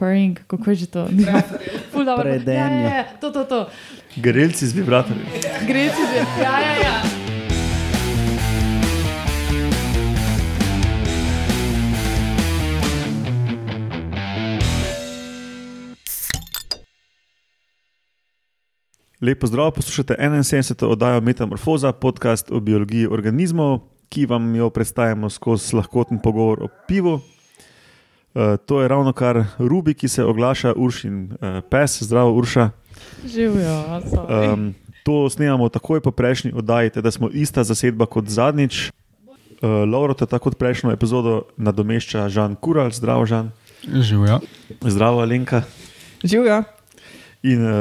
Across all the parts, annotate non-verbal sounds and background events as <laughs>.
purring, kako je že to? <laughs> Ful dobro. Ja, ja, ja, to, to, to. Grelci z vibratorjem. Gre si že. Ja, ja, ja. Lepo zdrav, poslušate 71. oddajo Metamorfoza, podcast o biologiji organizmov, ki vam jo predstavljamo skozi lahkoten pogovor o pivu. Uh, to je ravno kar Rubi, ki se oglaša, Uršin uh, pes, zdravo Urša. Živijo. Um, to snemamo takoj po prejšnji oddaji, da smo ista zasedba kot zadnjič. Uh, Lauro, tako kot prejšnjo epizodo nadomešča Žan Kural, zdravo Žan. Živijo. Zdravo Alenka. Živijo. In uh,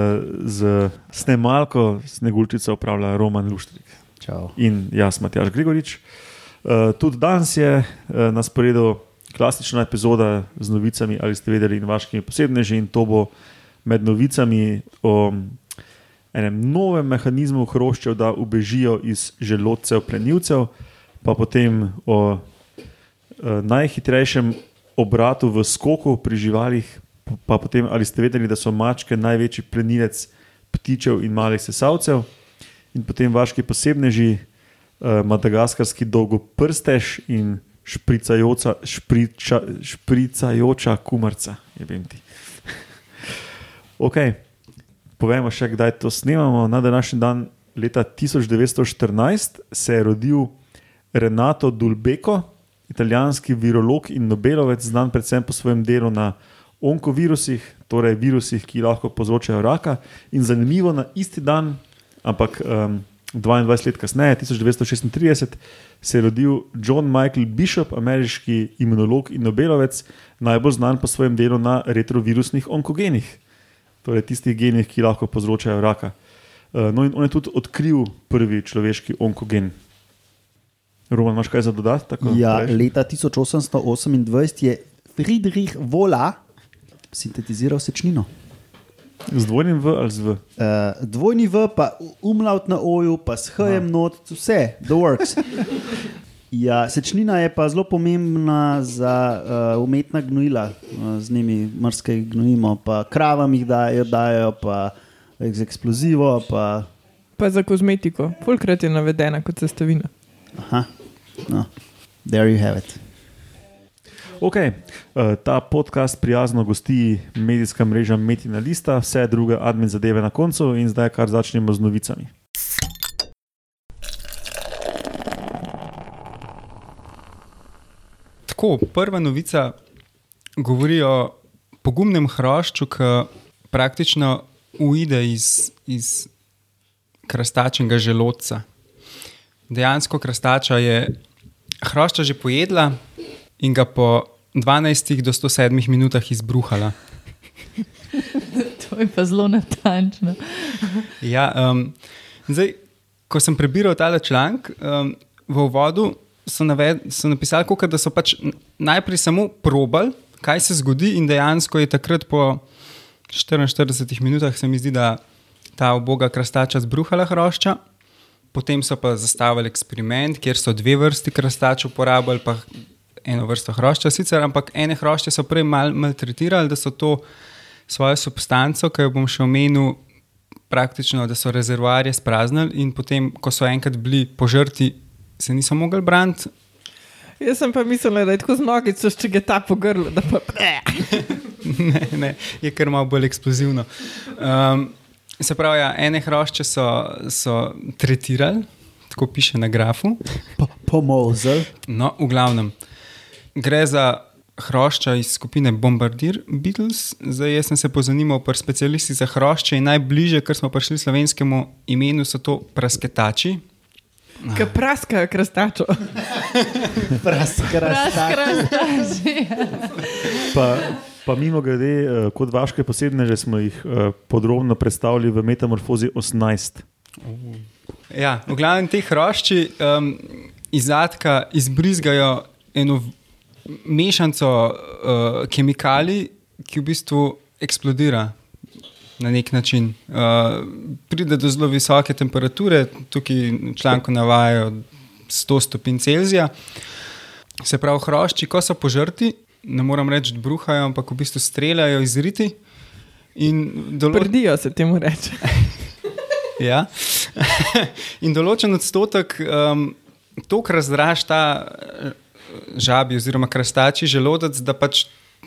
z snemalko Snegulčico upravlja Roman Luštrik. Čau. in jaz, Matjaš Grigorič. Uh, tudi danes je uh, na sporedu klasična epizoda z novicami, ali ste vedeli, in vaškimi posebneži. In to bo med novicami o enem novem mehanizmu hroščev, da ubežijo iz želodcev plenilcev, pa potem o uh, najhitrejšem obratu v skoku pri živalih. Pa potem, ali ste vedeli, da so mačke največji plenilec ptičev in malih sesalcev, in potem vaški posebneži, eh, madagaskarski dolgoprstež in špricajoča, špriča, špricajoča kumarca. jebem ti. <laughs> ok, povemo še, kdaj to snemamo. Na današnji dan, leta 1914, se je rodil Renato Dulbeko, italijanski virolog in Nobelovec, znan predvsem po svojem delu na onkovirusih, torej virusih, ki lahko povzročajo raka. In zanimivo, na isti dan, ampak um, 22 let kasneje, 1936, se je rodil John Michael Bishop, ameriški imunolog in Nobelovec, najbolj znan po svojem delu na retrovirusnih onkogenih, torej tistih genih, ki lahko povzročajo raka. Uh, no, in on je tudi odkril prvi človeški onkogen. Roman, imaš kaj za dodati? Ja, rečeš? leta 1828 je Friedrich Vola sintetiziral sečnino. Z dvojnim V ali z V? Uh, dvojni V, pa umlaut na oju, pa s HM not, vse, the works. <laughs> Ja, sečnina je pa zelo pomembna za uh, umetna gnojila, uh, z njimi mrske gnojimo, pa kravam jih dajo, dajo pa z eksplozivo. Pa, Pa za kozmetiko. Fulkrat je navedena kot sestavina. aha, no, there you have it. Ok, uh, ta podcast prijazno gosti medijska mreža Metina Lista, vse druge admin zadeve na koncu, in zdaj kar začnemo z novicami. Tako, prva novica govori o pogumnem hrošču, ki praktično uide iz, iz krastačnega želodca. Dejansko krastača je hrošča že pojedla in ga po 12 do 107 minutah izbruhala. To je pa zelo natančno. Ja, um, zdaj, ko sem prebiral ta članek, um, v uvodu so, naved, so napisali, kako, da so pač najprej samo probali, kaj se zgodi, in dejansko je takrat po 44 minutah, se mi zdi, da ta oboga krastača zbruhala hrošča. Potem so pa zastavili eksperiment, kjer so dve vrsti krastač uporabljali, pa eno vrsto hrošča, sicer, ampak ene hrošče so prej mal, maltretirali, da so to svojo substanco, ki jo bom še omenil, praktično, da so rezervoarje spraznili in potem, ko so enkrat bili požrti, se niso mogli braniti. Jaz sem pa mislila, da je tako z nogico, če ga ta po grlu. da Pa... <laughs> ne, ne, je kar malo bolj eksplozivno. Um, se pravi, ja, ene hrošče so, so tretirali, tako piše na grafu. Pomozel. No, v glavnem, gre za hrošča iz skupine Bombardier Beatles. Zdaj, jaz sem se pozanimal pri specialistih za hrošče in najbližje, kar smo prišli slovenskemu imenu, so to prasketači. Ki praskajo krastačo. <laughs> Razkrastaži. Pa, pa mimo grede, uh, kot vaške posebne, že smo jih uh, podrobno predstavili v Metamorfozi 18. Ja, v glavnem te hrošči um, iz zadka izbrizgajo eno mešanico uh, kemikalij, ki v bistvu eksplodira na nek način. Uh, pride do zelo visoke temperature, tukaj v članku navajajo 100 stopinj Celzija. Se pravi, hrošči, ko so požrti, ne moram reči, da bruhajo, ampak v bistvu streljajo iz riti. Dolo Prdijo se temu reče. <laughs> ja. <laughs> in določen odstotek um, tok razdraž ta eh, žabi oziroma krastači želodec, da pač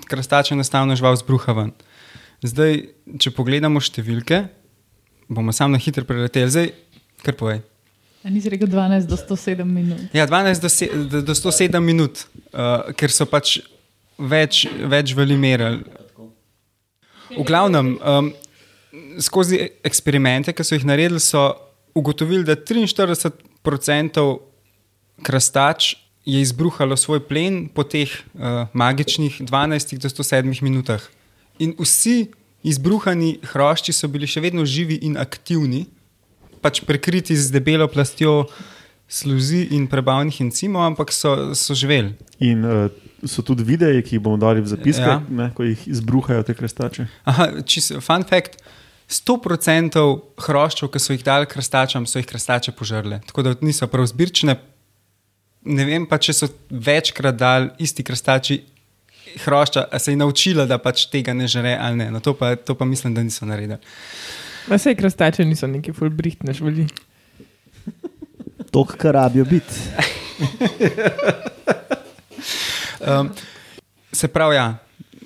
krastač enostavno žival zbruha ven. Zdaj, če pogledamo številke, bomo sam na hitro preleteli. Zdaj, kar povej. A nisi rekel 12 do 107 minut. Ja, 12 do, se, do, do 107 minut, uh, ker so pač več, več veli merili. V glavnem, um, skozi eksperimente, ki so jih naredili, so ugotovili, da 43% krastač je izbruhalo svoj plen po teh uh, magičnih 12 do 107 minutah. In vsi izbruhani hrošči so bili še vedno živi in aktivni, pač prekriti z debelo plastjo sluzi in prebavnih encimov, ampak so, so živeli. In uh, so tudi videi, ki jih bomo dali v zapiske, Ja. ne, ko jih izbruhajo te krstače. Aha, čist, fun fact. 100% hroščev, ki so jih dali krastačam, so jih krastače požrle. Tako da niso prav zbirčne. Ne vem pa, če so večkrat dali isti krastači hrošča, a se je naučila, da pač tega ne žere ali ne. No, to, pa, to pa mislim, da niso naredili. Ma sej krastače niso neki fulbrihtne žvali. To, kar rabijo biti. Um, se pravi, ja.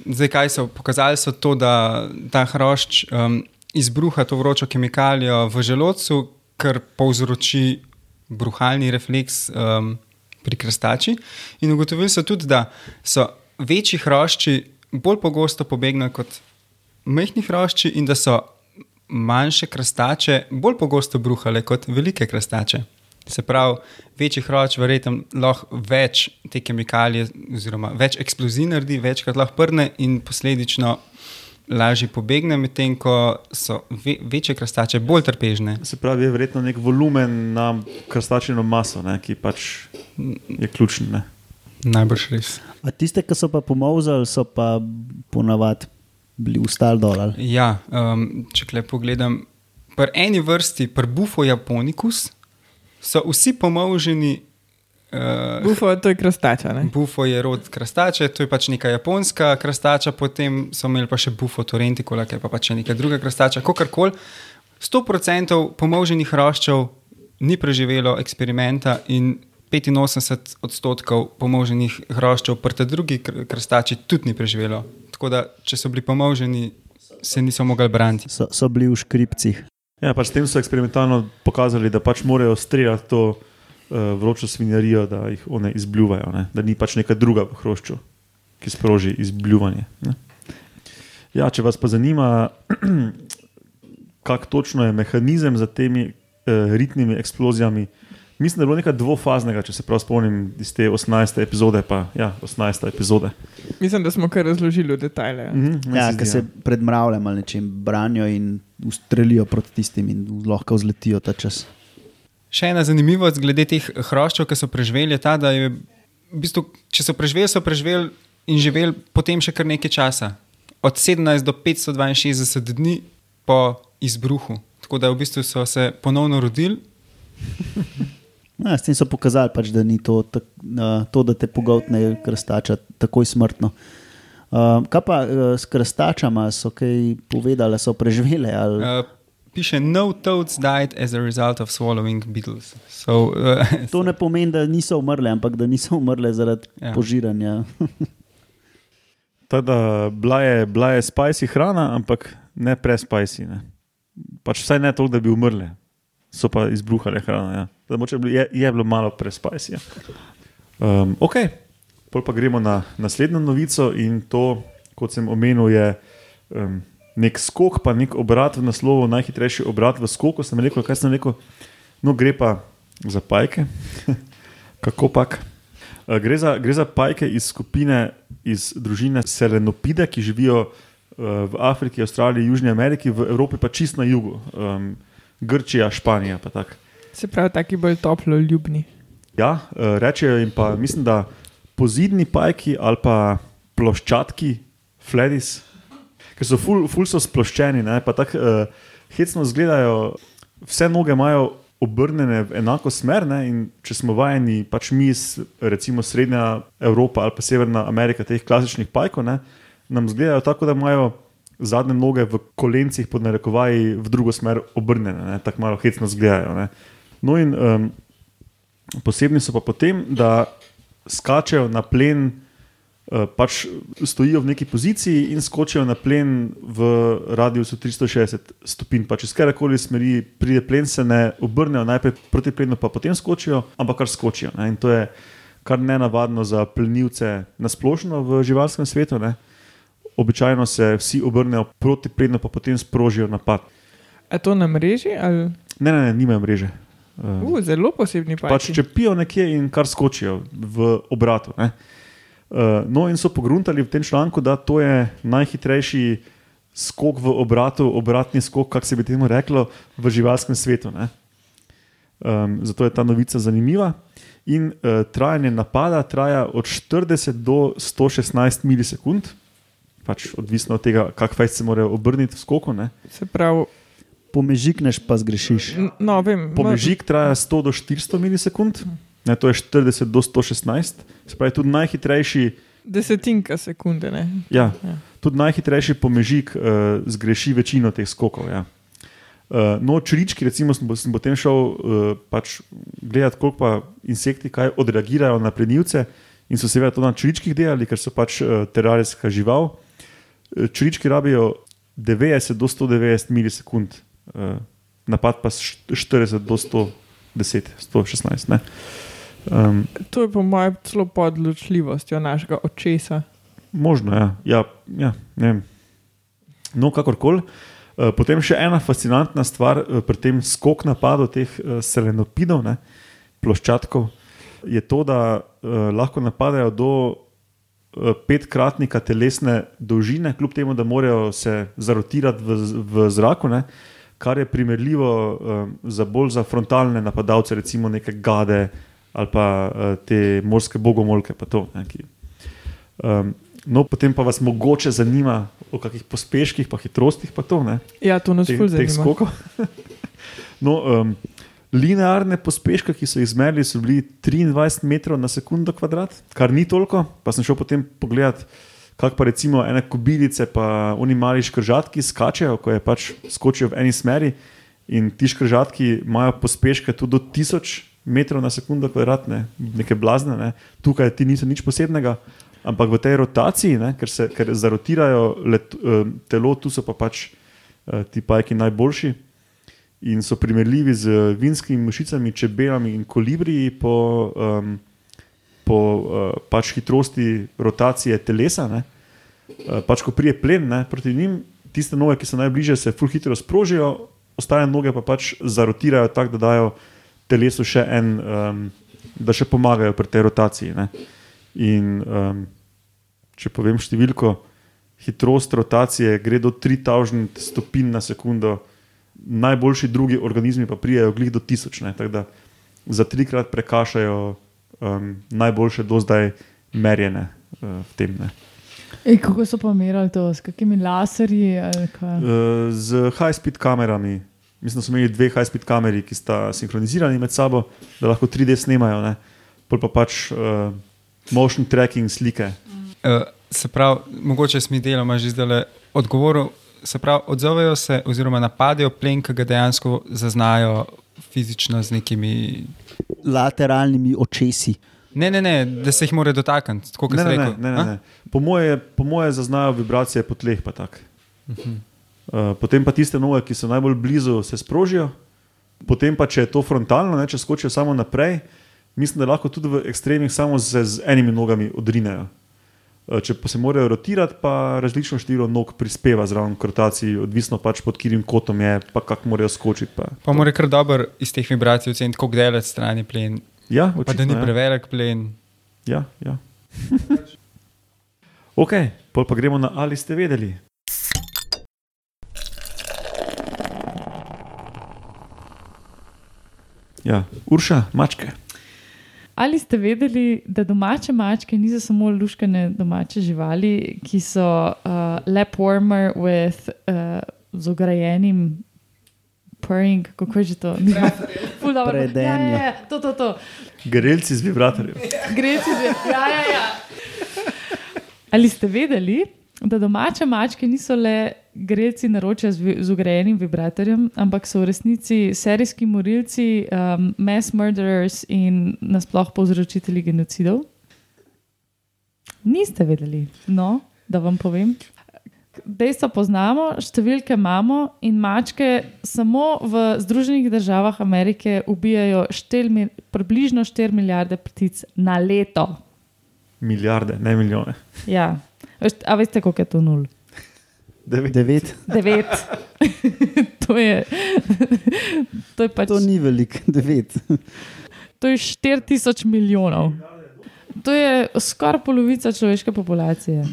Zdaj, kaj so pokazali, so to, da ta hrošč um, izbruha to vročo kemikalijo v želodcu, kar povzroči bruhalni refleks um, pri krstači. In ugotovili so tudi, da so večji hrošči bolj pogosto pobegnajo kot majhni hrošči, in da so manjše krastače bolj pogosto bruhale kot velike krastače. Se pravi, večji hroč verjetno lahko več te kemikalije, oziroma več eksplozij naredi, večkrat lahko prne in posledično lažje pobegne, medtem ko so ve večje krastače bolj trpežne. Se pravi, je verjetno nek volumen na krstačino maso, ne, ki pač je ključen. Ne. Najbrž res. A tiste, ki so pa pomozali, so pa ponavadi bili ustali dol. ali? Ja, um, če le pogledam, pri eni vrsti, pri Bufo japonicus, so vsi pomoženi. Uh, Bufo, to je krastača. Ne? Bufo je rod krastače, to je pač neka japonska krastača, potem so imeli pa še Bufo Torrenticola, ki je pa pač še neka druga krastača. Kakorkoli, 100% pomoženih hroščev ni preživelo eksperimenta in 85 odstotkov pomoženih hroščev pri tej drugi kr- krastači tudi ni preživelo. Tako da, če so bili pomoženi, se niso mogli braniti. So, so bili v škripcih. Ja, pač s tem so eksperimentalno pokazali, da pač morajo streljati to vročo svinjarijo, da jih one izbljuvajo, ne? da ni pač neka druga v hrošču, ki sproži izbljuvanje. Ne? Ja, če vas pa zanima, <clears throat> kak točno je mehanizem za temi uh, ritnimi eksplozijami, mislim, da je bilo nekaj dvofaznega, če se prav spomnim iz te 18. epizode. Pa, ja, 18. epizode. Mislim, da smo kar razložili v detajle. Mhm, meni Ja, se ki zdi, se pred mravljem ali nečem branijo in ustrelijo proti tistim in lahko vzletijo ta čas. Še ena zanimivost glede teh hroščev, ki so preživeli, je ta, da je, v bistvu, če so preživeli, so preživeli in živeli potem še kar nekaj časa. Od 17 do 562 dni po izbruhu. Tako da v bistvu so se ponovno rodili. <laughs> Ja, s tem so pokazali, pač, da ni to, tak, to, da te pogotne krstača takoj smrtno. Uh, kaj pa uh, s krstačama so kaj povedali, so preživele? Ali... Uh, piše, no toads died as a result of swallowing beetles. So, uh, <laughs> To ne pomeni, da niso umrle, ampak da niso umrle zaradi Ja. ja. požiranja. <laughs> Teda, bila, je, bila je spicy hrana, ampak ne prespajsi. Ne. Pač vsaj ne to, da bi umrle, so pa izbruhale hrano. Ja. Teda, je, bilo- je, je bilo malo prespajsi. Ja. Um, ok, pol pa gremo na naslednjo novico in to, kot sem omenil, je um, nek skok, pa nek obrat v naslovu, najhitrejši obrat v skoku. Sem rekel, kaj sem rekel, no gre pa za pajke. <laughs> Kako pak? Uh, Gre za, gre za pajke iz skupine, iz družine Selenopide, ki živijo uh, v Afriki, Avstraliji, Južni Ameriki, v Evropi pa čist na jugu, um, Grčija, Španija. pa tako. Se pravi, taki bolj toplo ljubni. Ja, uh, rečejo jim pa, mislim, da pozidni pajki ali pa ploščatki, fledis, ki so ful, ful so sploščeni, ne, pa tako uh, hecno izgledajo, vse noge imajo obrnjene v enako smer. Ne, če smo vajeni, pač mi, s- recimo Srednja Evropa ali pa Severna Amerika, teh klasičnih pajkov, ne, nam zgledajo tako, da imajo zadnje noge v kolencih, pod narekovaji, v drugo smer obrnjene, ne, tako malo hecno zgledajo. Ne. No, in um, posebni so pa potem, da skačejo na plen. Uh, pač stojijo v neki poziciji in skočijo na plen v radiusu 360 stopinj. Pač iz katerekoli smeri pride plen, se ne obrnejo najprej proti plenu, pa potem skočijo, ampak kar skočijo. Ne? In to je kar nenavadno za plenilce na splošno v živalskem svetu. Ne? Običajno se vsi obrnejo proti plenu, pa potem sprožijo napad. A to na mreži? Ali... Ne, ne, ne, nimajo mreže. Uh, Uh, zelo posebni pač pajki. če pijo nekje in kar skočijo v obratu. Ne? Uh, no, in so pogruntali v tem članku, da to je najhitrejši skok v obratu, obratni skok, kako se bi temu reklo, v živalskem svetu. ne. Um, zato je ta novica zanimiva. In uh, trajanje napada traja od 40 do 116 milisekund, pač odvisno od tega, kako fajn se morajo obrniti v skoku. Ne. Se pravi, Pomežikneš, pa zgrešiš. no, vem. Pomežik traja 100 do 400 milisekund, ne, to je 40 do 116, se pravi tudi najhitrejši. Desetinka sekunde. Ne? Ja, Ja. tudi najhitrejši pomežik uh, zgreši večino teh skokov. Ja. Uh, no, črički, recimo, sem, sem potem šel uh, pač gledati, koliko pa insekti kaj odreagirajo na plenilce in so seveda to na čričkih delali, ker so pač uh, terarijska žival. Uh, Črički rabijo 90 do 190 milisekund, uh, napad pa s 40 do 110, 116. Ne? Um, To je po mojem celo pod ločljivostjo našega očesa. Možno je. Ja. Ja, ja, ne no, kakorkoli. Eh, Potem še ena fascinantna stvar eh, pri tem skok napadu teh eh, selenopidov, ne, ploščatkov, je to, da lahko napadajo do petkratnika telesne dolžine, kljub temu, da morajo se zarotirati v, v zraku, ne, kar je primerljivo eh, za bolj za frontalne napadalce, recimo neke gade ali pa eh, te morske bogomolke. Pa to, ne, ki, um, no, potem pa vas mogoče zanima o kakih pospeških, pa hitrostih, pa to ne Ja, to nas teh, ful teh zanima. skokov. <laughs> no, um, linearne pospeške, ki so jih izmerili, so bili 23 metrov na sekundo kvadrat, kar ni toliko. Pa sem šel potem pogledat, kako pa recimo ene kobilice, pa oni mali škržatki skačejo, ko je pač skočijo v eni smeri. In ti škržatki imajo pospeške tudi do 1000 metrov na sekundo kvadratne, neke blazne, ne. tukaj ti niso nič posebnega. Ampak v tej rotaciji, ne, ker, se, ker zarotirajo let, eh, telo, tu so pa pač eh, ti pajki najboljši in so primerljivi z vinskimi mušicami, čebelami in kolibriji po, um, po uh, pač hitrosti rotacije telesa. Ne. Uh, pač ko prije plen ne, proti njim, tiste noge, ki so najbližje, se ful hitro sprožijo, ostale noge pa pač zarotirajo tako, da dajo telesu še en, um, da še pomagajo pri tej rotaciji. Ne. In um, če povem številko, hitrost rotacije gre do 3000 stopinj na sekundo, najboljši drugi organizmi pa prijajo glih do 1000. Ne, tako da za trikrat prekašajo um, najboljše do zdaj merjene uh, v tem. Ne. Ej, kako so pa merali to, s kakimi laserji? Uh, z high-speed kamerami. Mislim, da smo imeli dve high-speed kameri, ki sta sinhronizirani med sabo, da lahko 3D snemajo, ne. pol pa pač uh, motion tracking slike. Uh, se pravi, mogoče smo deloma že zdaj odgovorili. Se pravi, odzovejo se, oziroma napadajo plen, ki ga dejansko zaznajo fizično z nekimi. Lateralnimi očesi. Ne, ne, ne, da se jih mora dotakniti. Tako kot Ne, ne, ne, ne, ne. Po moje, po moje zaznajo vibracije po tleh. Pa tak. Uh, potem pa tiste noge, ki so najbolj blizu, se sprožijo. Potem pa, če je to frontalno, ne, če skočijo samo naprej, mislim, da lahko tudi v ekstremih samo z, z enimi nogami odrinejo. Uh, če pa se morajo rotirati, pa različno število nog prispeva zraven k rotaciji, odvisno pač pod katerim kotom je, pa kako morajo skočiti. Pa, Pa mora kar dobro iz teh vibracij oceniti, koliko delač stran je plen. ja, Pa da očitno, ni ja. prevelik plen. Ja, ja. <laughs> ok, pol pa gremo na ali ste vedeli. Ja, Urša, mačke. Ali ste vedeli, da domače mačke niso samo luškane domače živali, ki so uh, lap warmer with, uh, z ograjenim purring, kako je že to? <laughs> Predenje. Ja, ja, ja, to, to, to. Grelci z vibratorjem. Gre si že. Ja, ja, ja. Ali ste vedeli, da domače mačke niso le grelci naročja z, z ugrajenim vibratorjem, ampak so v resnici serijski morilci, um, mass murderers in nasploh povzročitelji genocidov? Niste vedeli, no, da vam povem. Dejstva poznamo, številke imamo in mačke samo v Združenih državah Amerike ubijajo štel, približno 4 milijarde ptic na leto. Milijarde, ne milijone. Ja. A veste, koliko je to nul? Devet. Devet. Devet. <laughs> to, je, to je pač To ni veliko, <laughs> devet. to je 4000 milijonov. To je skoraj polovica človeške populacije.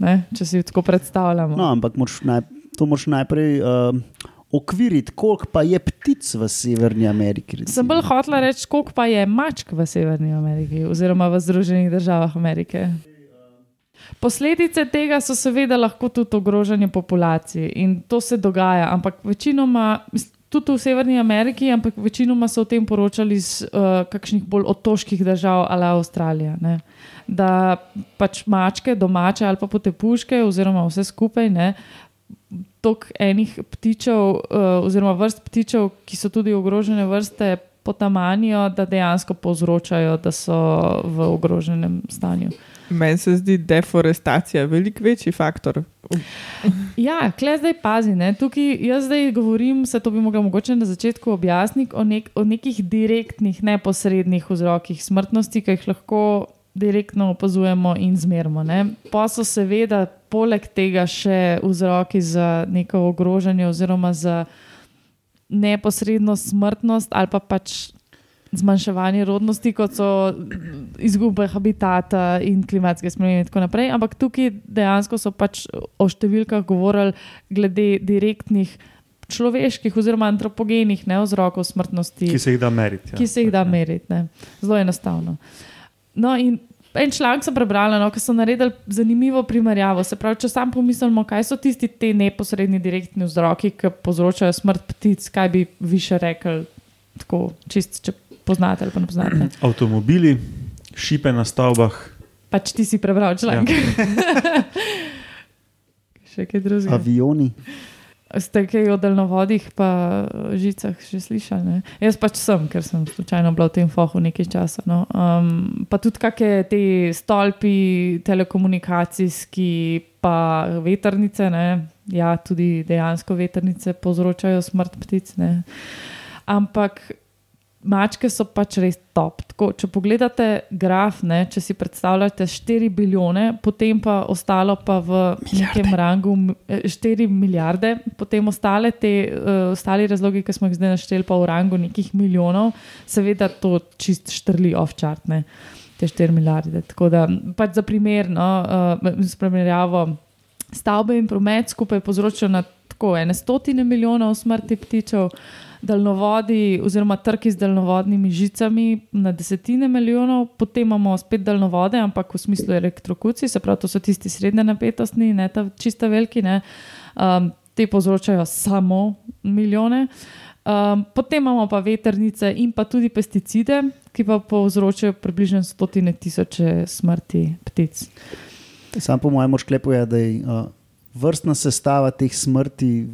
Ne? Če si tako predstavljamo. No, ampak moraš naj, to moraš najprej uh, okviriti, koliko pa je ptic v Severni Ameriki. recimo. Sem bolj hotela reči, koliko pa je mačk v Severni Ameriki oziroma v Združenih državah Amerike. Posledice tega so seveda lahko tudi ogrožanje populacije in to se dogaja, ampak večinoma, tudi v Severni Ameriki, ampak večinoma so o tem poročali iz uh, kakšnih bolj otoških držav ali Avstralija. Ne? Da pač mačke, domače ali pa potepuške, oziroma vse skupaj, ne, tok enih ptičev, uh, oziroma vrst ptičev, ki so tudi ogrožene vrste, potamanijo, da dejansko povzročajo, da so v ogroženem stanju. Meni se zdi deforestacija veliko večji faktor. Ja, klej zdaj pazi. Ne? Tukaj jaz zdaj govorim, se to bi mogla mogoče na začetku objasniti, o, nek, o nekih direktnih, neposrednih vzrokih smrtnosti, ki jih lahko direktno opazujemo in zmerimo. Ne? Pa so seveda poleg tega še vzroki za neko ogrožanje oziroma za neposredno smrtnost ali pa pač zmanjševanje rodnosti, kot so izgube habitata in klimatske spremembe in tako naprej. Ampak tukaj dejansko so pač o številkah govorili glede direktnih človeških oziroma antropogenih ne, vzrokov smrtnosti Ki se jih da meriti. Ja. ki se jih da meriti. Ne. Zelo enostavno. No, in en članek sem prebrala, no, ki so naredili zanimivo primerjavo. Se pravi, če sam pomislimo, kaj so tisti te neposredni direktni vzroki, ki povzročajo smrt ptic, kaj bi vi še rekli, tako čist, če poznate ali pa ne poznate. <clears throat> Avtomobili, šipe na stavbah, Pač ti si prebral članek. Ja. <laughs> še kaj drugega. Avioni. Ste kaj o daljnovodih, pa žicah že slišali? Ne? Jaz pač sem, ker sem slučajno bila v tem fohu nekaj časa. No. Um, pa tudi kakšne te stolpi, telekomunikacijski, pa veternice. Ne? Ja, tudi dejansko veternice povzročajo smrt ptic. Ne? Ampak mačke so pač res top. Tako, če pogledate graf, ne, če si predstavljate 4 bilijone, potem pa ostalo pa v milijarde. nekem rangu eh, 4 milijarde, potem ostale te, uh, ostali razlogi, ki smo jih zdaj našteli, pa v rangu nekih milijonov, seveda to čist štrli off-chart, ne, te 4 milijarde. Tako da, pač za primer, no, uh, s primerjavo stavbe in promet skupaj povzročajo na tako ene stotine milijonov smrti ptičev daljnovodi oziroma trki z daljnovodnimi žicami na desetine milijonov, potem imamo spet daljnovode, ampak v smislu elektrokuci, se pravi, to so tisti srednje napetostni, ne ta čista veliki, ne, um, te povzročajo samo milijone. Um, potem imamo pa veternice in pa tudi pesticide, ki pa povzročajo približno stotine tisoče smrti ptic. Sam po mojem šklepu je, da je uh, vrstna sestava teh smrti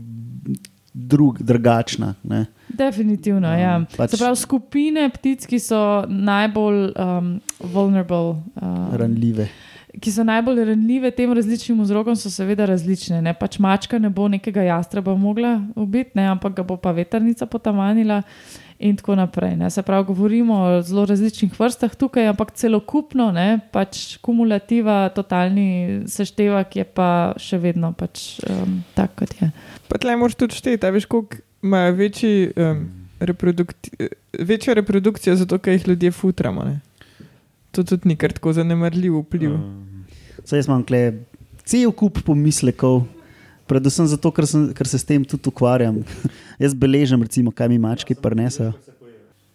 drug, drugačna. Ne? Definitivno, ja. pač- Se pravi, skupine ptic, ki so najbolj um, vulnerable, um, Ranljive. ki so najbolj ranljive tem različnim vzrokom, so seveda različne. Ne? Pač mačka ne bo nekega jastreba mogla ubiti, ne? ampak ga bo pa veternica potamanila. In tako naprej. Ne. Se pravi, govorimo o zelo različnih vrstah tukaj, ampak celokupno, ne, pač kumulativa, totalni seštevek je pa še vedno pač, um, tak, kot je. Pa tle moraš tudi šteti, veš, koliko imajo večji, um, reprodukti, eh, večjo reprodukcijo, zato ker jih ljudje futramo. Ne? To tudi ni kar tako zanemarljiv vpliv. Um, Saj jaz imam kle cel kup pomislekov, predvsem zato, ker, sem, ker se s tem tudi ukvarjam. <laughs> jaz beležim, recimo, kaj mi mačke prenesajo.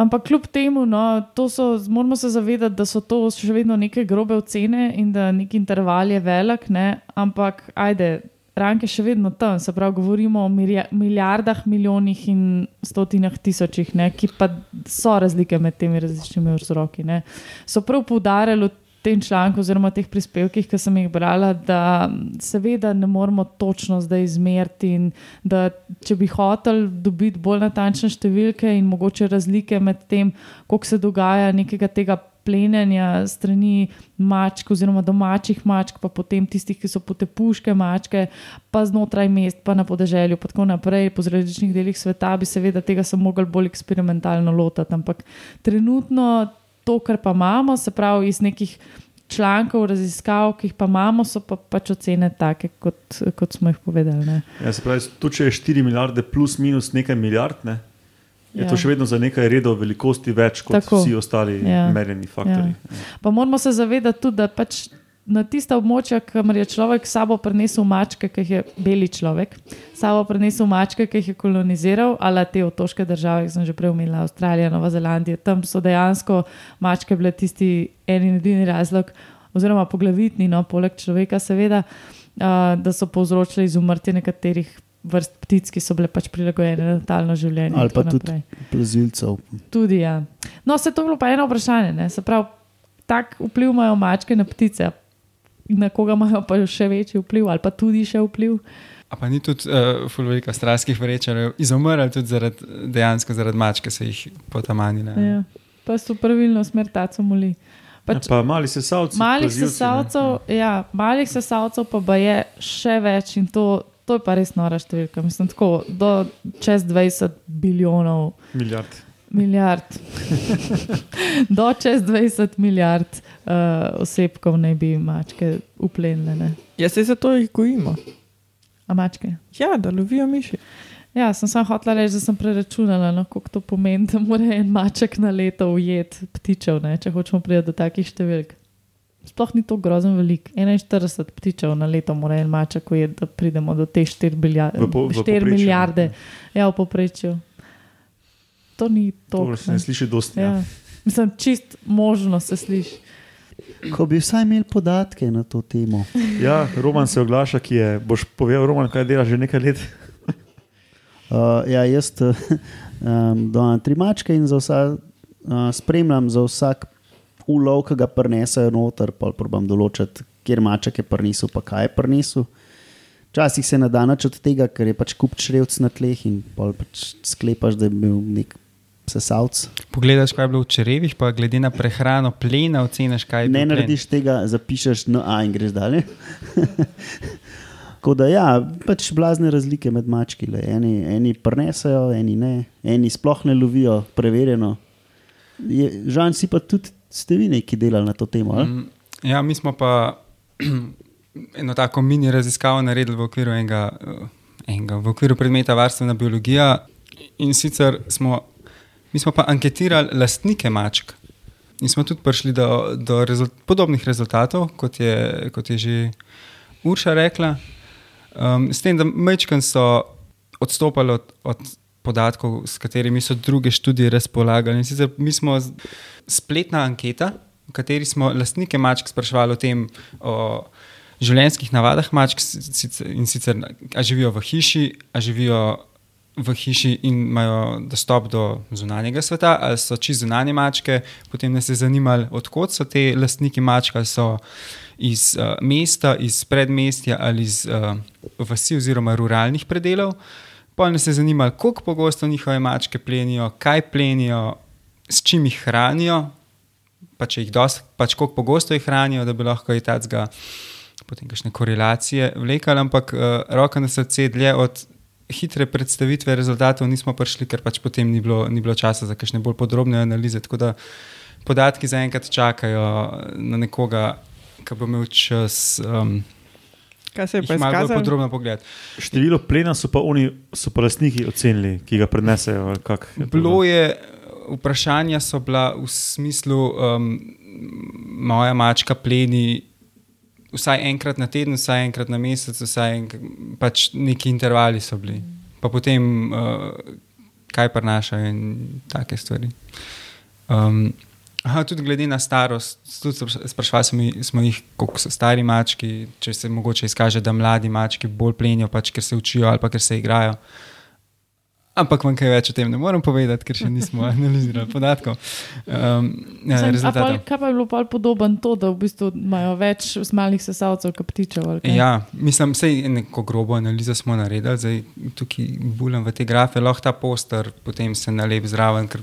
Ampak kljub temu, no, to so, moramo se zavedati, da so to še vedno neke grobe ocene in da neki interval je velik, ne? ampak ajde. Ranke še vedno tam, se pravi, govorimo o milijardah, milijonih in stotinah tisočih, ne, ki pa so razlike med temi različnimi vzroki. Ne. So prav poudarjali tem članku, oziroma teh prispevkih, ki sem jih brala, da seveda ne moramo točno zdaj izmeriti in da če bi hotel dobiti bolj natančne številke in mogoče razlike med tem, koliko se dogaja nekega tega plenjenja strani mačk oziroma domačih mačk, pa potem tistih, ki so potepuške mačke, pa znotraj mest, pa na podeželju, pa tako naprej, po različnih delih sveta, bi seveda tega se mogli bolj eksperimentalno lotiti. Ampak trenutno to, kar pa imamo, se pravi iz nekih člankov, raziskav, ki jih pa imamo, so pa pač ocene take, kot, kot smo jih povedali. Ne. Ja, se pravi, tu če je 4 milijarde plus minus nekaj milijard, ne, je Ja. to še vedno za nekaj redov velikosti več kot Tako. vsi ostali Ja. merjeni faktori. Ja. Pa moramo se zavedati tudi, da pač na tista območja, kamor je človek sabo prinesel mačke, ki jih je beli človek, sabo prinesel mačke, ki jih je koloniziral, ali te otoške države, ki sem že prej omenila, Avstralija, Nova Zelandija, tam so dejansko mačke bile tisti en in edini razlog, oziroma poglavitni, no, poleg človeka, seveda, uh, da so povzročili izumrtje nekaterih. Vrst ptic, ki so bile pač prilagojene na talno življenje. Ali pa tudi naprej. plazilcev. Tudi, ja. No, se to je bilo pa eno vprašanje. Ne? Se pravi, tak vpliv imajo mačke na ptice, na koga imajo pa še večji vpliv, ali pa tudi še vpliv. A pa ni tudi uh, fulvelika avstralskih vrečarjev izumrl tudi zaradi, dejansko zaradi mačke, se jih potamanili. Ja. Pa so pravilno smer taco moli. Pač, pa mali sesalci. malih sesalcev, ja, malih sesalcev pa, pa je še več in to, to je pa res nora številka. Mislim, tako do čez 20 bilijonov. Milijard. Milijard. <laughs> Do čez 20 milijard uh, osebkov naj bi mačke uplenile. Ne? Ja, se zato jih gojimo. A mačke? Ja, da lovijo miši. Ja, sem samo hotela reči, da sem preračunala, no, koliko to pomeni, da mora en maček na leto ujeti ptičev, ne, če hočemo priti do takih številk. Sploh ni to grozno velik. 41 ptičev na leto mora en maček ujeti, da pridemo do te 4, bilja, V po- v 4 povprečju, milijarde. Ja, v povprečju. To ni To to. se ne sliši dosti. Ja. Ja. Mislim, čist možno se sliši. Ko bi vsaj imeli podatke na to temo. Ja, Roman se oglaša, ki je. Boš povedal, Roman, kaj dela že nekaj let. <laughs> Uh, ja, jaz um, dam tri mačke in za vsa, uh, spremljam za vsak ulov, ki ga prenesajo noter, pa probam določiti, kjer maček je prinesel, pa kaj je prinesel. Včasih se ne da nič od tega, ker je pač kup črevc na tleh in pač sklepaš, da je bil nek sesalc. Pogledaš, kaj je bilo v črevih, pa glede na prehrano plena, oceniš, kaj je Ne bil plen. narediš tega, zapišeš na A in greš dalje. <laughs> Tako da, ja, pač blazne razlike med mački. le. Eni, eni prenesajo, eni ne, eni sploh ne lovijo, preverjeno. Je, žan si pa tudi ste vi neki delali na to temo. Mm, Ja, mi smo pa <clears throat> eno tako mini raziskavo naredili v okviru enega, eh, enega v okviru predmeta varstvena biologija. In sicer smo, mi smo pa anketirali lastnike mačk. In smo tudi prišli do, do rezult, podobnih rezultatov, kot je, kot je že Urša rekla. Um, s tem, da Mečken so odstopali od, od podatkov, s katerimi so druge študije razpolagali. In sicer mi smo spletna anketa, v kateri smo lastnike mačk sprašvali o tem, o življenjskih navadah mačk in sicer, ali živijo v hiši, ali živijo v hiši in imajo dostop do zunanjega sveta, ali so čisto zunanje mačke. Potem nas je zanimalo, odkot so te lastniki mačk, ali so iz uh, mesta, iz predmestja ali iz uh, vasi oziroma ruralnih predelov. Pol nas je zanimalo, koliko pogosto njihove mačke plenijo, kaj plenijo, s čim jih hranijo, pa če jih dosti, pač koliko pogosto jih hranijo, da bi lahko iz tega potem kakšne korelacije vlekali, ampak uh, roka na srce dlje od hitre predstavitve rezultatov nismo prišli, ker pač potem ni bilo, ni bilo časa za kakšne bolj podrobne analize. Tako da podatki zaenkrat čakajo na nekoga, ki bo imel čas. Um, Kaj se je pa izkazalo? podrobno pogledati. Število plena so pa oni, so pa lastniki ocenili, ki ga prenesejo. ali kak je Bilo je, vprašanja so bila v smislu, um, moja mačka pleni vsaj enkrat na teden, vsaj enkrat na mesec, vsaj enkrat, pač neki intervali so bili. Pa potem, uh, kaj prenašajo in take stvari. Um, Aha, tudi glede na starost, tudi spra- sprašvali smo, smo jih, koliko so stari mački, če se mogoče izkaže, da mladi mački bolj plenijo, pač ker se učijo ali pa ker se igrajo. Ampak vam kaj več o tem ne morem povedati, ker še nismo <laughs> analizirali podatkov. Um, Sem, a pol, rezultatov. kaj pa je bilo pol podoben to, da v bistvu imajo več malih sesalcev, kot ptičev? Ja, mislim, da neko grobo analizo smo naredili, zdaj tukaj bulim v te grafe, lahko ta poster potem se nalep zraven, ker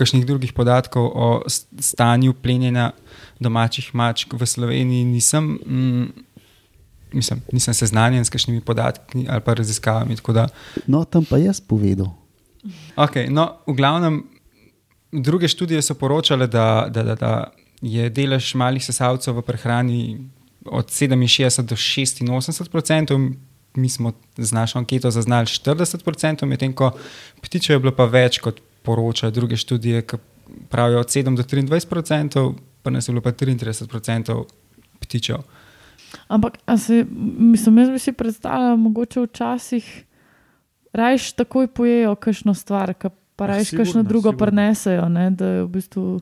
kakšnih drugih podatkov o stanju plenjenja domačih mačk v Sloveniji nisem. Mm, Mislim, nisem seznanjen s kakšnimi podatki ali pa raziskavami. Da, No, tam pa jaz povedal. okay, no, v glavnem, druge študije so poročale, da, da, da, da je delež malih sesalcev v prehrani od 67 do 86 odstotkov. Mi smo z našo anketo zaznali 40 odstotkov, medtem ko ptičev je bilo pa več, kot poročajo druge študije, ki pravijo od 7 do 23 odstotkov, pa nas je bilo pa 33 odstotkov ptičev. Ampak, se, mislim, jaz bi si predstavljal, mogoče včasih rajš takoj pojejo kakšno stvar, ka pa rajš sigurno, kakšno drugo sigurno. prenesejo. Ne, da je v bistvu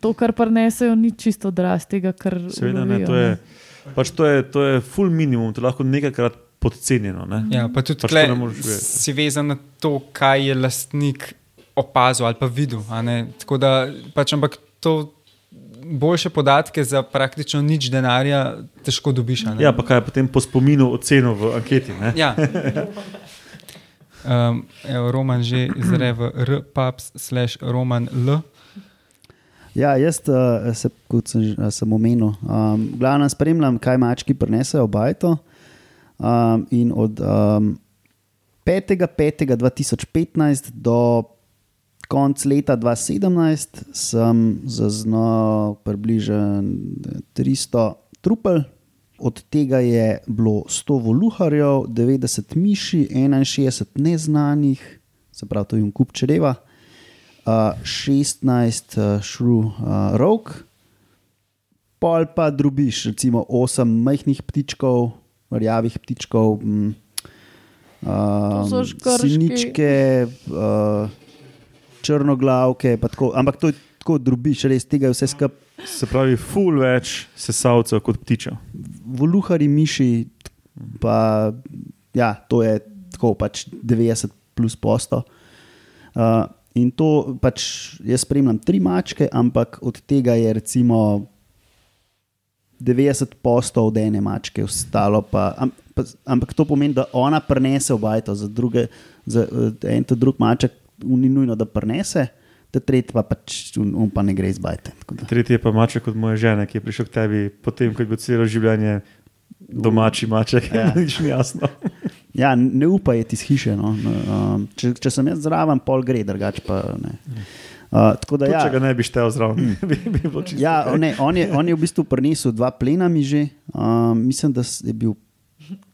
to, kar prenesejo, ni čisto odraz tega, kar Seveda, ne, ulovijo, to je, pač to je, to je full minimum, to je lahko nekajkrat podcenjeno. Ne? Ja, pa tudi Pač tle ne si vezan na to, kaj je lastnik opazil ali pa videl. a ne. Tako da, pač, ampak to boljše podatke za praktično nič denarja težko dobiš. a ne. Ja, pa kaj je potem po spominu ocenil v anketi. Ne? Ja. Um, evo, Roman že izre v rpaps slash roman l. Ja, jaz, uh, se, kot sem, eh, sem omenil, um, glavno spremljam, kaj mački prinesejo v bajto. Um, in od um, 5.5.2015 do konca leta 2017 sem zaznal približno 300 trupel, od tega je bilo 100 voluharjev, 90 miši, 61 neznanih, se pravi, to je jim kup čreva uh, 16 uh, šru uh, rok, pol pa drubiš, recimo 8 majhnih ptičkov, rjavih ptičkov, uh, siničke, uh, črnoglavke, pa tako, ampak to je tako drubiš, res tega je vse skupaj. Se pravi, full več sesalcev kot ptičev. Voluhari, miši, pa ja, to je tako pač 90 plus posto. Uh, in to pač jaz spremljam tri mačke, ampak od tega je recimo 90 posto od ene mačke, ostalo pa. Am, pa ampak to pomeni, da ona prenese v bajto, za, druge, za eh, en ta drug maček ni nujno, da prenese. Ta tretji pa pač, on, on pa ne gre iz bajte. tako da. Tretji je pa maček od moje žene, ki je prišel k tebi, potem, ko je bil celo življenje domači maček. Ja. Ja. <laughs> Nič ni jasno. <laughs> Ja, ne upaj iz hiše. No. Um, če, če sem jaz zraven, pol gre, drugače pa ne. Uh, tako da, ja, če ga ne bi štel zraven, <laughs> bi, bi bilo čisto. ja, ne, on, je, on je v bistvu prinesel dva plena mi že, um, mislim, da je bil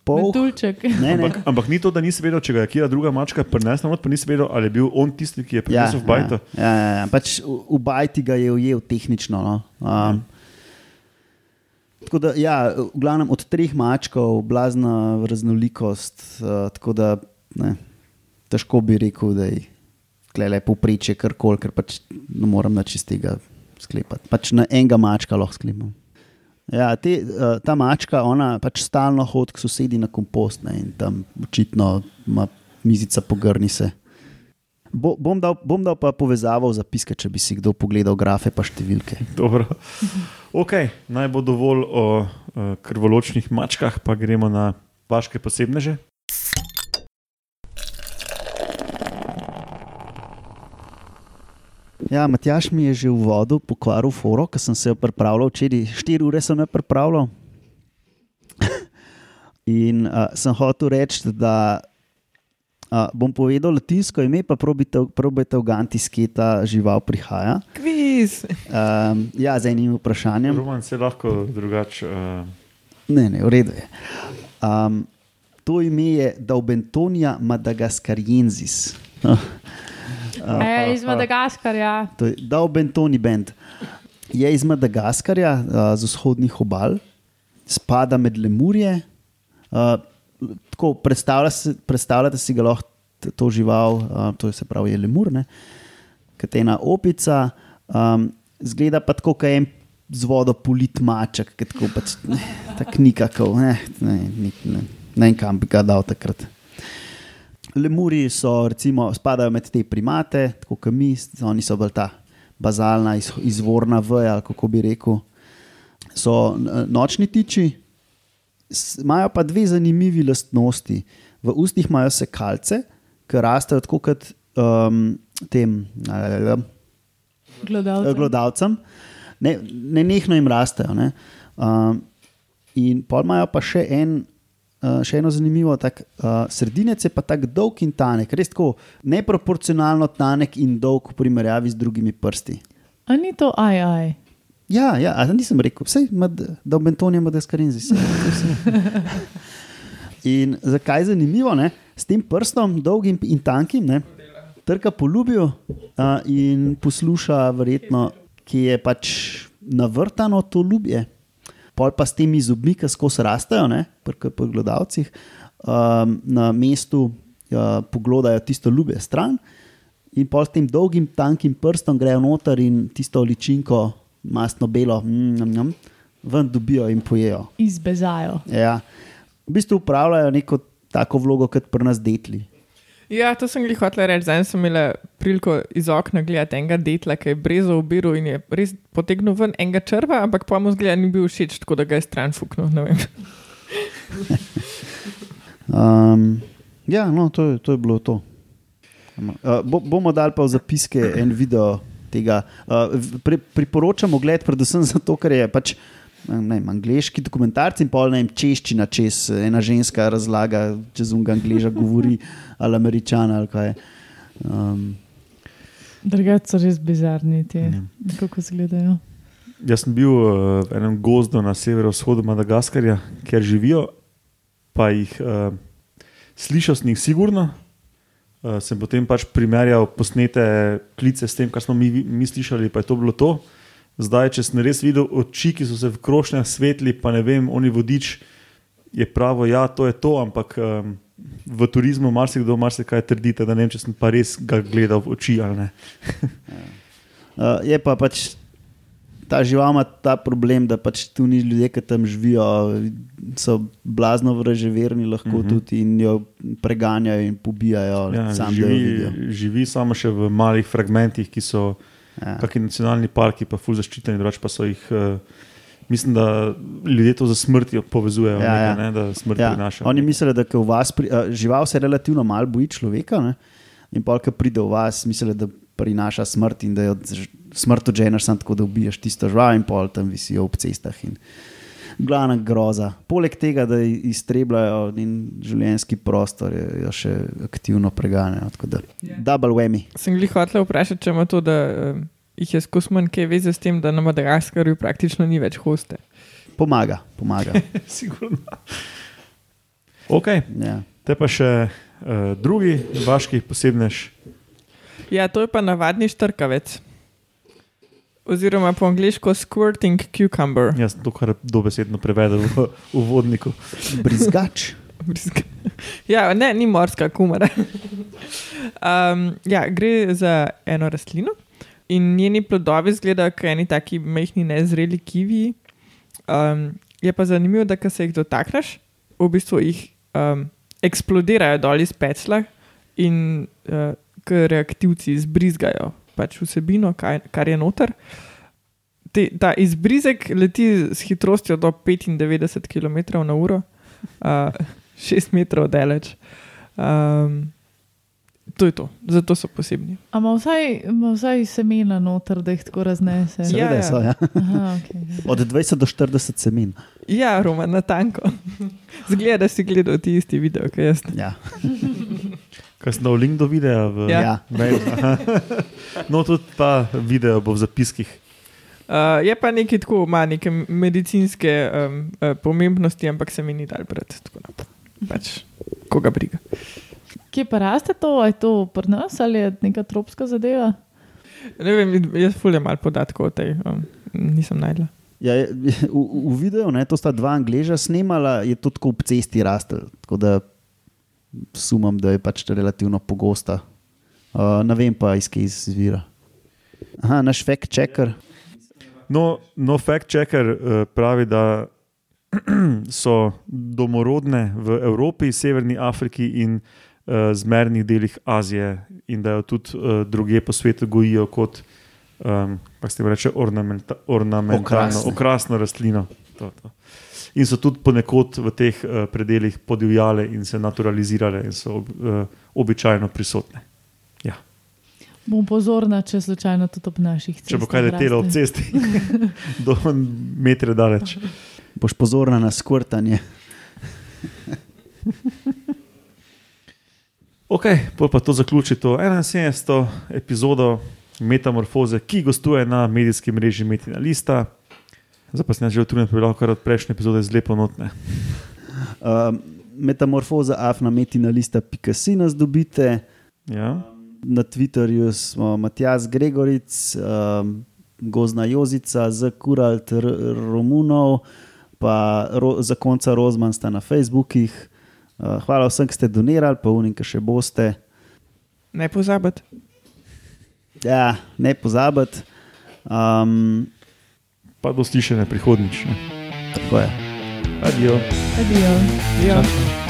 pol. Metulček. Ne, ne. Ampak, ampak ni to, da nisi vedel, če ga je kira druga mačka prinesla, not, pa nisi vedel, ali je bil on tisti, ki je Ja, prinesel v bajto. ja, ja, ja, pač v, v bajti ga je ujel tehnično. No. Um, tako da, ja, v glavnem od treh mačkov, blazna raznolikost. Uh, tako da ne, težko bi rekel, da je le povprečje karkoli, ker pač ne morem nič iz tega sklepati. Pač na enega mačka lahko sklepam. Ja, te, uh, ta mačka, ona pač stalno hodi k sosedi na kompost ne, in tam očitno ima mizica pogrni se. Bo, bom, dal, bom dal pa povezavo v zapiske, če bi si kdo pogledal grafe pa številke. <laughs> Dobro. Okay, naj bo dovolj o uh, krvoločnih mačkah, pa gremo na vaše posebneže. Ja, Matjaš mi je že v vodu pokvaril foro, ker sem se jo pripravljal včeraj, 4 ure sem jo pripravljal. <laughs> In uh, sem hotel reči, da uh, bom povedal latinsko ime, pa probite, probite v Ganti sketa žival prihaja. Kviz. Um, ja, z enim vprašanjem. Roman se lahko drugače. Uh, Ne, ne, v redu je. Um, to ime je Daubentonija Madagaskarjensis. <laughs> E, iz Madagaskarja. To je Daubentoni bend. Je iz Madagaskarja, uh, z vzhodnih obal, spada med lemurje. Uh, tako, predstavlja se, predstavljate si ga lahko to žival, uh, to je se pravi je lemur, katena opica. Um, zgleda pa tako, kot en z vodo polit maček, ki tako pač ne, tak nikakov, ne, ne, ne, ne, ne vem, kam bi ga dal takrat. Lemuri so, recimo, spadajo med te primate, tako kot mi, oni so bolj ta bazalna, iz, izvorna veja, ali kako bi rekel. So nočni tiči, imajo pa dve zanimivi lastnosti. V ustih imajo sekalce, ki rastejo tako kot um, tem Gledalci. glodavcem, ne, ne nehno jim rastejo. Ne? Um, in pol imajo pa še, en, uh, še eno zanimivo, tak, uh, sredinec je pa tako dolg in tanek, res tako neproporcionalno tanek in dolg v primerjavi z drugimi prsti. A ni to aj, aj. Ja, ja nisem rekel, vse da v Bentoniju ima deskarinzi. In zakaj je zanimivo, ne? s tem prstom, dolgim in tankim, ne? trka po ljubju uh, in posluša, verjetno, ki je pač navrtano to ljubje. Pol pa s temi zubmi, ki skozi rastejo, ne, pri pri gledalcih, um, na mestu uh, poglodajo tisto ljubje stran, in pol s tem dolgim, tankim prstom grejo noter in tisto ličinko, mastno belo, mm, mm, mm, ven dobijo in pojejo. Izbezajo. Ja. V bistvu upravljajo neko tako vlogo, kot pri nas detli. Ja, to sem jih hotel reči. Zdaj sem imel priliko iz okna gledati enega detla, ki je brezal v biru in je res potegnil ven enega črva, ampak pa mu zgleda ni bil všeč, tako da ga je stran fuknil. <laughs> Um, ja, no, to, je- to je bilo to. Uh, bo, bomo dali pa v zapiske en video tega. Uh, pri, priporočamo gled, predvsem zato, ker je pač. Ne vem, angliški dokumentarci in pol ne vem, češčina, čez ena ženska razlaga, čez unga angliža govori, <laughs> ali američana ali kaj. Um, Drugače so res bizarni ti, Ja. kako izgledajo. Jaz sem bil uh, v enem gozdu na severovzhodu Madagaskarja, kjer živijo, pa jih uh, slišal sem jih sigurno. Uh, sem potem pač primerjal posnete klice s tem, kar smo mi, mi slišali, pa je to bilo to. Zdaj, če sem res videl oči, ki so se v krošnjah svetli, pa ne vem, oni vodič je pravo, ja, to je to, ampak um, v turizmu marsikdo marsikaj trdite, da ne vem, če sem pa res ga gledal v oči ali ne. Uh, <laughs> je pa pač ta žival ima ta problem, da pač tu ni ljudje, ki tam živijo, so blazno vraževerni, lahko Mhm. -huh. tudi in jo preganjajo in pobijajo, Ja, sam živi, živi samo še v malih fragmentih, ki so Ja. kakšni nacionalni parki, pa ful zaščiteni, drugače pa so jih. Uh, mislim, da ljudje to za smrtjo povezujejo, Ja, ja. nekaj, ne, da smrt Ja, prinaša. oni mislijo, da v vas, pri, uh, žival se relativno malo boji človeka, ne? in pa, ki pride v vas, mislijo, da prinaša smrt in da jo smrt odženeš, samo tako, da ubiješ tisto žival in pol tam visijo ob cestah. In glavna groza. Poleg tega, da iztrebljajo in življenjski prostor, je, jo še aktivno preganjajo. tako da Double whammy. Sem jih hotel vprašati, če ima to, da um, jih je skozi manj kaj veze s tem, da na Madagaskarju praktično ni več hoste. Pomaga, pomaga. <laughs> Sigurno. Okay. Ja. Te pa še uh, drugi vaški posebnež. Ja, to je pa navadni štrkavec. Oziroma po angliško squirting cucumber. Jaz to kar dobesedno prevedel v uvodniku. Brizgač. Ja, ne, ni morska kumara. Um, ja, gre za eno rastlino in njeni plodovi izgledajo kot eni taki majhni, nezreli kivi. Um, je pa zanimivo, da se jih dotakneš, v bistvu jih um, eksplodirajo dol iz pecla in uh, k reaktivci izbrizgajo pač vsebino, kaj, kar je noter. Te, ta izbrizek leti s hitrostjo do 95 km/h, uh, 6 metrov daleč. Um, to je to, zato so posebni. Ampak vsaj, ima vsaj semena noter, da jih tako raznese. Ja, Seveda ja. so. Ja. Aha, okay. <laughs> Od 20 do 40 semen. Ja, Roma, na tanko. <laughs> Zgleda, da si gledal ti isti video, kot jaz. Ja. <laughs> Kaj sem dal link do videa? V, Ja. Ja. mail? No, tudi ta video bo v zapiskih. Uh, je pa nekaj tako, ima neke medicinske um, uh, pomembnosti, ampak se mi ni dal da Pač, koga briga. Kje pa raste to? A Je to pri nas ali je neka tropska zadeva? Ne vem, jaz fulje malo podatkov o tej, um, nisem najdla. Ja, v, v videu, ne, to sta dva angleža snemala, je to tako ob cesti rastel. Tako da sumam, da je pač relativno pogosta. Uh, ne vem pa, iz kje izvira. Aha, naš fact checker. No, no fact checker uh, pravi, da <clears throat> so domorodne v Evropi, Severni Afriki in uh, zmernih delih Azije, in da jo tudi uh, druge po svetu gojijo kot, um, kako se reče, ornamenta, ornamentalno, Okrasne. okrasno rastlino. To, to. In so tudi ponekod v teh uh, predeljih podivjale in se naturalizirale, in so ob, uh, običajno prisotne. Ja. Bom pozorna, če slučajno tudi ob naših cestah. Če bo kaj letelo ob cesti, <laughs> do metre daleč. Boš pozorna na skrtanje. Ok, pa to zaključi to 71. epizodo Metamorfoze, ki gostuje na medijskem mreži Metina Lista. Zdaj pa sem že utrujen, da bi lahko kar od prejšnje epizode zlepo notne. Uh, metamorfoza afna metina lista, pika si nas dobite. Ja. Na Twitterju smo Matjas Gregoric, um, Gozna Jozica, Zakuralt Romunov, pa ro, zakonca Rozman sta na Facebookih. Uh, hvala vsem, ki ste donirali, pa unim, ki še boste. Ne pozabite. Ja, ne pozabite. Um, Pa do slišanja prihodnjič. ne. tako je. Adijo. Adijo. Čau, čau.